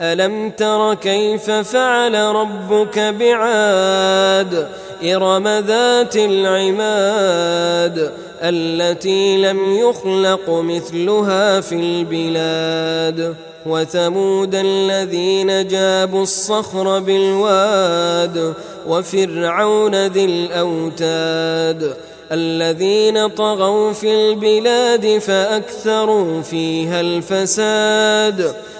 ألم تر كيف فعل ربك بعاد؟ إرم ذات العماد التي لم يخلق مثلها في البلاد. وثمود الذين جابوا الصخر بالواد وفرعون ذي الأوتاد. الذين طغوا في البلاد فأكثروا فيها الفساد.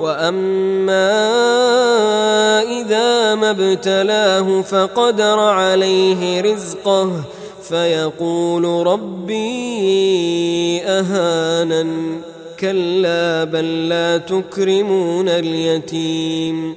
واما اذا ما ابتلاه فقدر عليه رزقه فيقول ربي اهانن كلا بل لا تكرمون اليتيم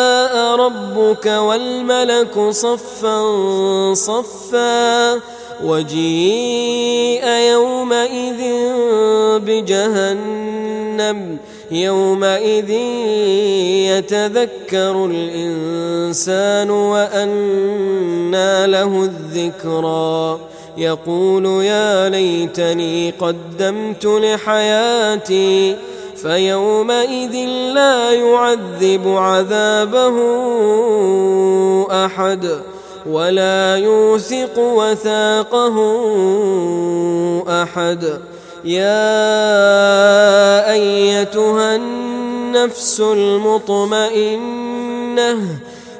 ربك والملك صفا صفا وجيء يومئذ بجهنم يومئذ يتذكر الإنسان وأنى له الذكرى. يقول يا ليتني قدمت لحياتي فيومئذ لا يعذب عذابه أحد ولا يوثق وثاقه أحد. يا أيتها النفس المطمئنة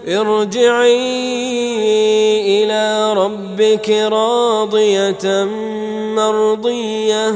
ارجعي إلى ربك راضية مرضية.